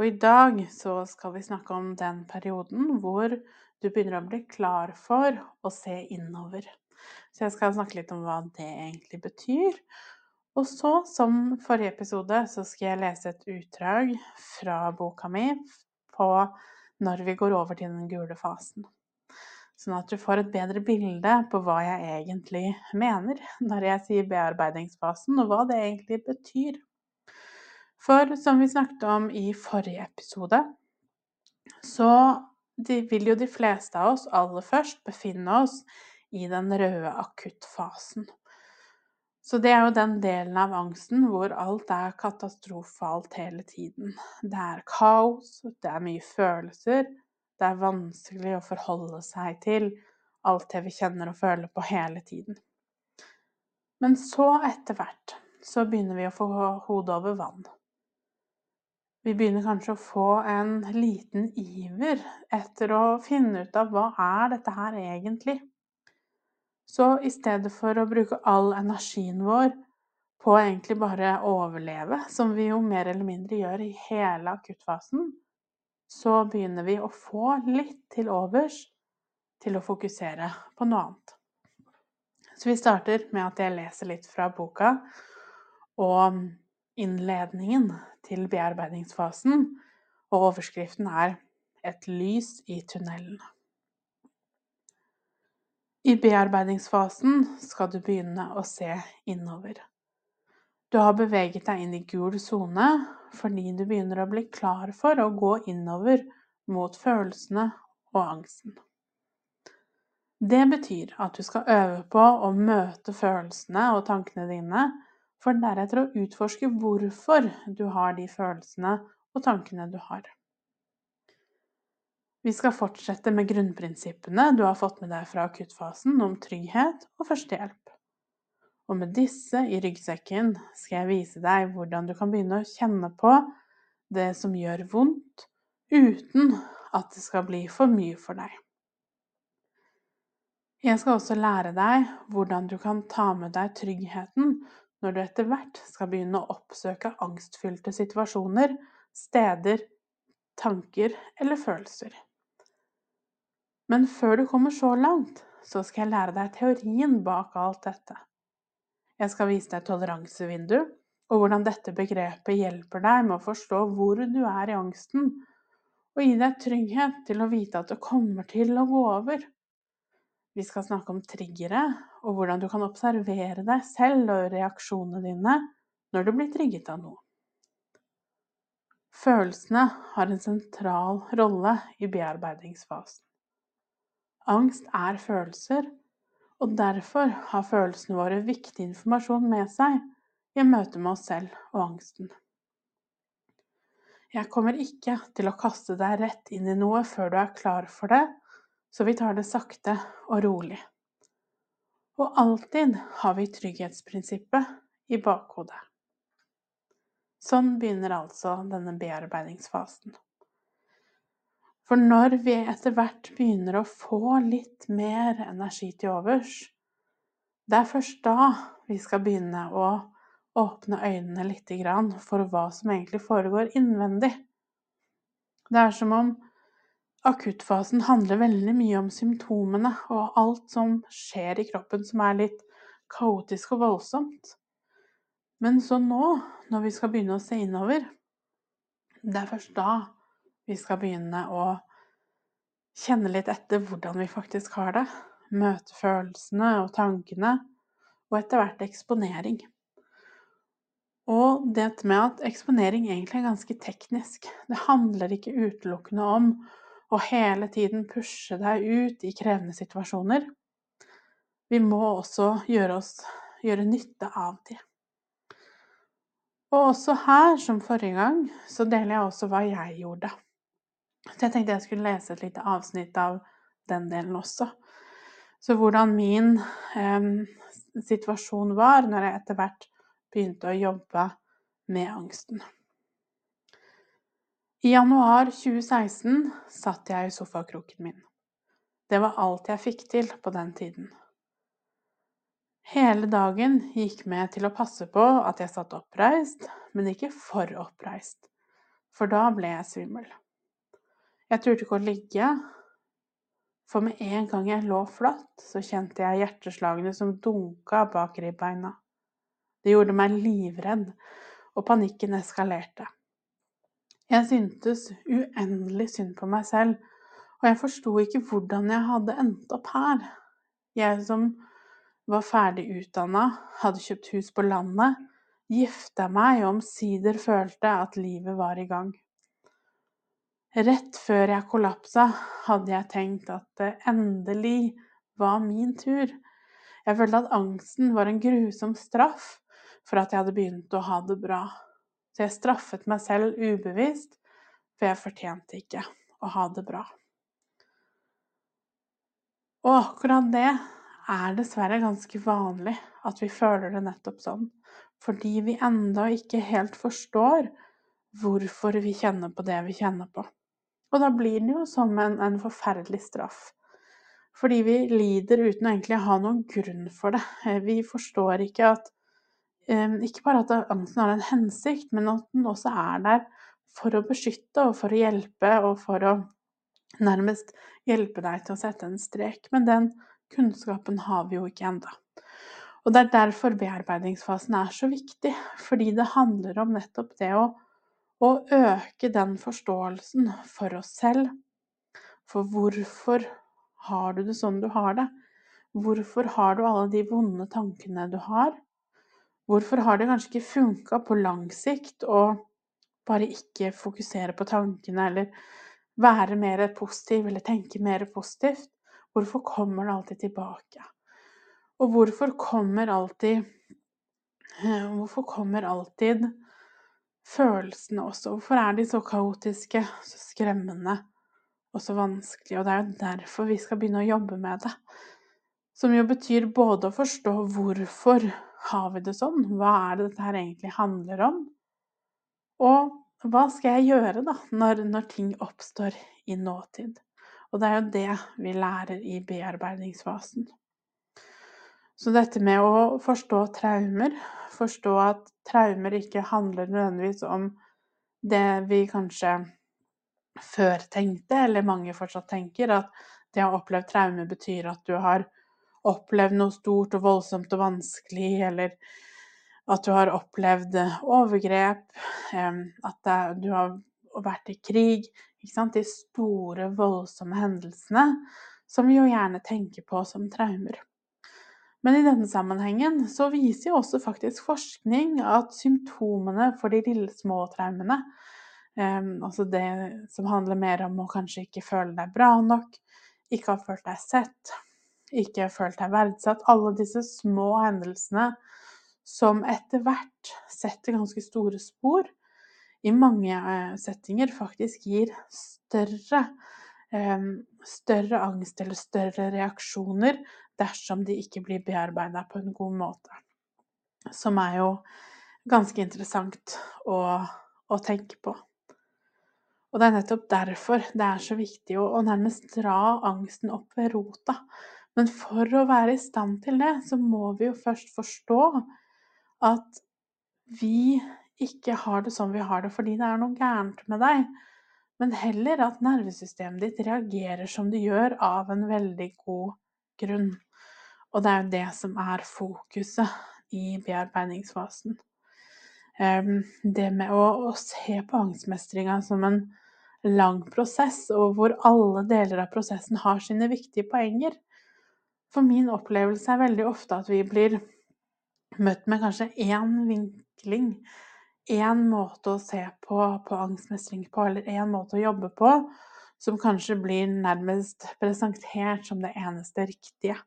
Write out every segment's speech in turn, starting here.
Og i dag så skal vi snakke om den perioden hvor du begynner å bli klar for å se innover. Så jeg skal snakke litt om hva det egentlig betyr. Og så, som forrige episode, så skal jeg lese et utdrag fra boka mi på når vi går over til den gule fasen. Sånn at du får et bedre bilde på hva jeg egentlig mener når jeg sier bearbeidingsfasen, og hva det egentlig betyr. For som vi snakket om i forrige episode, så vil jo de fleste av oss aller først befinne oss i den røde akuttfasen. Så det er jo den delen av angsten hvor alt er katastrofalt hele tiden. Det er kaos, det er mye følelser, det er vanskelig å forholde seg til alt det vi kjenner og føler på hele tiden. Men så, etter hvert, så begynner vi å få hodet over vann. Vi begynner kanskje å få en liten iver etter å finne ut av hva er dette her egentlig? Så i stedet for å bruke all energien vår på egentlig bare å overleve, som vi jo mer eller mindre gjør i hele akuttfasen, så begynner vi å få litt til overs til å fokusere på noe annet. Så vi starter med at jeg leser litt fra boka og innledningen til bearbeidingsfasen, og overskriften er 'Et lys i tunnelen'. I bearbeidingsfasen skal du begynne å se innover. Du har beveget deg inn i gul sone fordi du begynner å bli klar for å gå innover mot følelsene og angsten. Det betyr at du skal øve på å møte følelsene og tankene dine, for deretter å utforske hvorfor du har de følelsene og tankene du har. Vi skal fortsette med grunnprinsippene du har fått med deg fra akuttfasen om trygghet og førstehjelp. Og med disse i ryggsekken skal jeg vise deg hvordan du kan begynne å kjenne på det som gjør vondt, uten at det skal bli for mye for deg. Jeg skal også lære deg hvordan du kan ta med deg tryggheten når du etter hvert skal begynne å oppsøke angstfylte situasjoner, steder, tanker eller følelser. Men før du kommer så langt, så skal jeg lære deg teorien bak alt dette. Jeg skal vise deg toleransevindu, og hvordan dette begrepet hjelper deg med å forstå hvor du er i angsten, og gi deg trygghet til å vite at det kommer til å gå over. Vi skal snakke om triggere, og hvordan du kan observere deg selv og reaksjonene dine når du blir trigget av noe. Følelsene har en sentral rolle i bearbeidingsfasen. Angst er følelser, og derfor har følelsene våre viktig informasjon med seg i møte med oss selv og angsten. Jeg kommer ikke til å kaste deg rett inn i noe før du er klar for det, så vi tar det sakte og rolig. Og alltid har vi trygghetsprinsippet i bakhodet. Sånn begynner altså denne bearbeidingsfasen. For når vi etter hvert begynner å få litt mer energi til overs, det er først da vi skal begynne å åpne øynene litt for hva som egentlig foregår innvendig. Det er som om akuttfasen handler veldig mye om symptomene og alt som skjer i kroppen som er litt kaotisk og voldsomt. Men så nå, når vi skal begynne å se innover, det er først da vi skal begynne å kjenne litt etter hvordan vi faktisk har det. Møte følelsene og tankene, og etter hvert eksponering. Og det med at eksponering egentlig er ganske teknisk. Det handler ikke utelukkende om å hele tiden pushe deg ut i krevende situasjoner. Vi må også gjøre, oss, gjøre nytte av de. Og også her, som forrige gang, så deler jeg også hva jeg gjorde. Så jeg tenkte jeg skulle lese et lite avsnitt av den delen også. Så hvordan min eh, situasjon var når jeg etter hvert begynte å jobbe med angsten. I januar 2016 satt jeg i sofakroken min. Det var alt jeg fikk til på den tiden. Hele dagen gikk med til å passe på at jeg satt oppreist, men ikke for oppreist, for da ble jeg svimmel. Jeg turte ikke å ligge, for med en gang jeg lå flatt, så kjente jeg hjerteslagene som dunka bak ribbeina. Det gjorde meg livredd, og panikken eskalerte. Jeg syntes uendelig synd på meg selv, og jeg forsto ikke hvordan jeg hadde endt opp her. Jeg som var ferdig utdanna, hadde kjøpt hus på landet, gifta meg og omsider følte at livet var i gang. Rett før jeg kollapsa, hadde jeg tenkt at det endelig var min tur. Jeg følte at angsten var en grusom straff for at jeg hadde begynt å ha det bra. Så jeg straffet meg selv ubevisst, for jeg fortjente ikke å ha det bra. Og akkurat det er dessverre ganske vanlig at vi føler det nettopp sånn, fordi vi enda ikke helt forstår hvorfor vi kjenner på det vi kjenner på. Og da blir det jo som en, en forferdelig straff. Fordi vi lider uten å egentlig ha noen grunn for det. Eh, vi forstår ikke at eh, Ikke bare at angsten har en hensikt, men at den også er der for å beskytte og for å hjelpe og for å nærmest hjelpe deg til å sette en strek. Men den kunnskapen har vi jo ikke ennå. Og det er derfor bearbeidingsfasen er så viktig, fordi det handler om nettopp det å å øke den forståelsen for oss selv. For hvorfor har du det sånn du har det? Hvorfor har du alle de vonde tankene du har? Hvorfor har det kanskje ikke funka på lang sikt å bare ikke fokusere på tankene, eller være mer positiv, eller tenke mer positivt? Hvorfor kommer det alltid tilbake? Og hvorfor kommer alltid Hvorfor kommer alltid følelsene også. Hvorfor er de så kaotiske, så skremmende og så vanskelige? Og det er jo derfor vi skal begynne å jobbe med det. Som jo betyr både å forstå hvorfor har vi det sånn, hva er det dette her egentlig handler om? Og hva skal jeg gjøre da, når, når ting oppstår i nåtid? Og det er jo det vi lærer i bearbeidingsfasen. Så dette med å forstå traumer, forstå at traumer ikke handler nødvendigvis om det vi kanskje før tenkte, eller mange fortsatt tenker, at det å ha opplevd traume betyr at du har opplevd noe stort og voldsomt og vanskelig, eller at du har opplevd overgrep, at du har vært i krig. De store, voldsomme hendelsene som vi jo gjerne tenker på som traumer. Men i denne sammenhengen så viser jo også faktisk forskning at symptomene for de lille små traumene, eh, altså det som handler mer om å kanskje ikke føle deg bra nok, ikke ha følt deg sett, ikke følt deg verdsatt Alle disse små hendelsene som etter hvert setter ganske store spor, i mange eh, settinger faktisk gir større større angst eller større reaksjoner dersom de ikke blir bearbeida på en god måte. Som er jo ganske interessant å, å, tenke på. Og det er nettopp derfor det er så viktig å, å nærmest dra angsten opp ved rota. Men for å være i stand til det, så må vi jo først forstå at vi ikke har det sånn vi har det fordi det er noe gærent med deg men heller at nervesystemet ditt reagerer som det gjør av en veldig god grunn. Og det er jo det som er fokuset i bearbeidingsfasen. Det med å, å se på angstmestringa som en lang prosess, og hvor alle deler av prosessen har sine viktige poenger. For min opplevelse er veldig ofte at vi blir møtt med kanskje én vinkling én måte å se på, på angstmestring på, eller én måte å jobbe på, som kanskje blir nærmest presentert som det eneste riktige.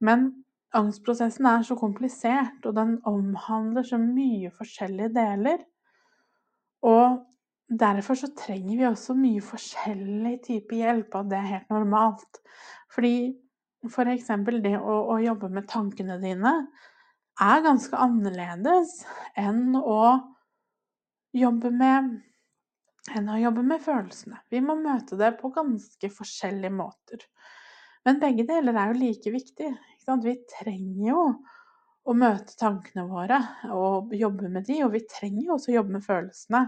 Men angstprosessen er så komplisert, og den omhandler så mye forskjellige deler. Og derfor så trenger vi også mye forskjellig type hjelp, og det er helt normalt. Fordi eksempel det å, å jobbe med tankene dine er ganske annerledes enn å jobbe med enn å jobbe med følelsene. Vi må møte det på ganske forskjellige måter. Men begge deler er jo like viktig. Vi trenger jo å møte tankene våre og jobbe med de, og vi trenger jo også å jobbe med følelsene.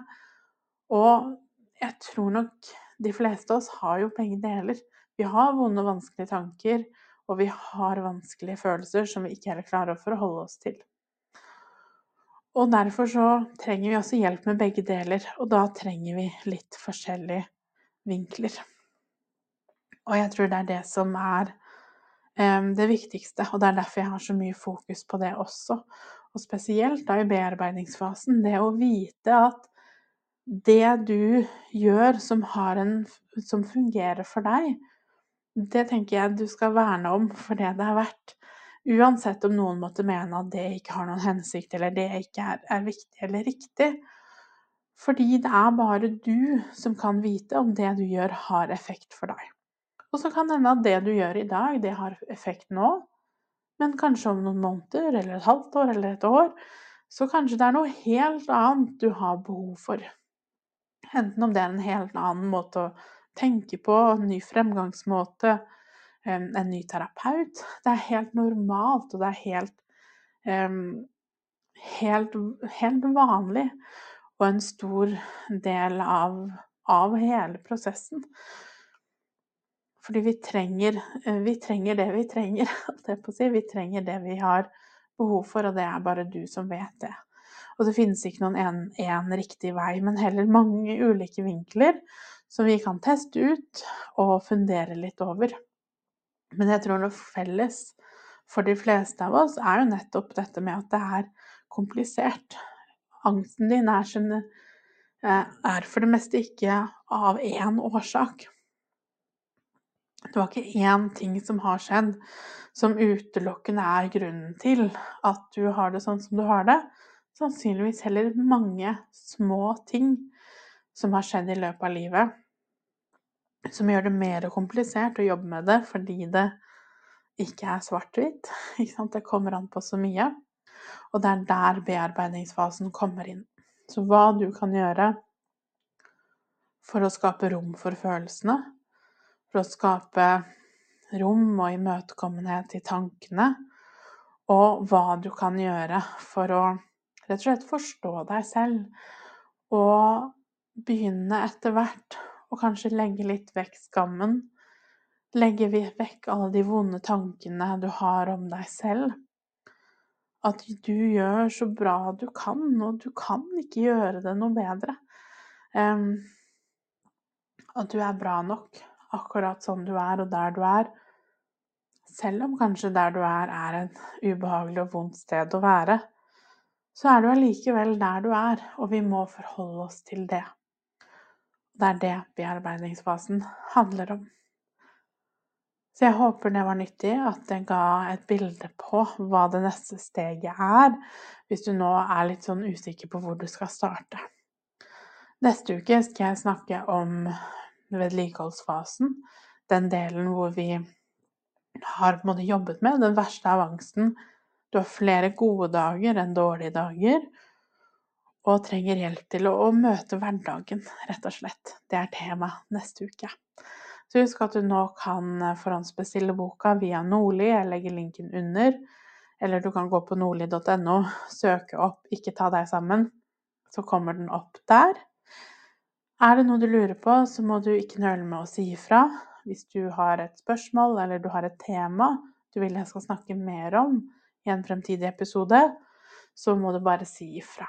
Og jeg tror nok de fleste av oss har jo begge deler. Vi har vonde og vanskelige tanker, og vi har vanskelige følelser som vi ikke heller klarer å forholde oss til. Og derfor så trenger vi også hjelp med begge deler, og da trenger vi litt forskjellige vinkler. Og jeg tror det er det som er um, det viktigste, og det er derfor jeg har så mye fokus på det også. Og spesielt da i bearbeidingsfasen, det å vite at det du gjør som, en, som fungerer for deg, det tenker jeg du skal verne om for det det er verdt. Uansett om noen måtte mene at det ikke har noen hensikt, eller det ikke er, er viktig eller riktig. Fordi det er bare du som kan vite om det du gjør, har effekt for deg. Og så kan det hende at det du gjør i dag, det har effekt nå, men kanskje om noen måneder eller et halvt år eller et år, så kanskje det er noe helt annet du har behov for. Enten om det er en helt annen måte å tenke på, en ny fremgangsmåte, en ny terapeut. Det er helt normalt, og det er helt, helt, helt vanlig og en stor del av, av hele prosessen. Fordi vi trenger, vi trenger det vi trenger. Vi trenger det vi har behov for, og det er bare du som vet det. Og det finnes ikke noen én riktig vei, men heller mange ulike vinkler som vi kan teste ut og fundere litt over. Men jeg tror noe felles for de fleste av oss er jo nettopp dette med at det er komplisert. Angsten din er, sin, er for det meste ikke av én årsak. Det var ikke én ting som har skjedd som utelukkende er grunnen til at du har det sånn som du har det. Sannsynligvis heller mange små ting som har skjedd i løpet av livet, som gjør det mer komplisert å jobbe med det fordi det ikke er svart-hvitt. Det kommer an på så mye. Og det er der bearbeidingsfasen kommer inn. Så hva du kan gjøre for å skape rom for følelsene, for å skape rom og imøtekommenhet i tankene, og hva du kan gjøre for å rett og slett forstå deg selv og begynne etter hvert å kanskje legge litt vekk skammen. Legge vekk alle de vonde tankene du har om deg selv. At du gjør så bra du kan, og du kan ikke gjøre det noe bedre. Um, at du er bra nok akkurat sånn du er, og der du er. Selv om kanskje der du er, er et ubehagelig og vondt sted å være, så er du allikevel der du er, og vi må forholde oss til det. Det er det bearbeidingsfasen handler om. Så jeg håper det var nyttig, at det ga et bilde på hva det neste steget er, hvis du nå er litt sånn usikker på hvor du skal starte. Neste uke skal jeg snakke om vedlikeholdsfasen, den delen hvor vi har på en måte jobbet med den verste av angsten. Du har flere gode dager enn dårlige dager, og trenger hjelp til å, møte hverdagen, rett og slett. Det er tema neste uke. Så husk at du nå kan forhåndsbestille boka via Nordli. Jeg legger linken under. Eller du kan gå på nordli.no, søke opp 'Ikke ta deg sammen', så kommer den opp der. Er det noe du lurer på, så må du ikke nøle med å si ifra. Hvis du har et spørsmål eller du har et tema du vil jeg skal snakke mer om i en fremtidig episode, så må du bare si ifra.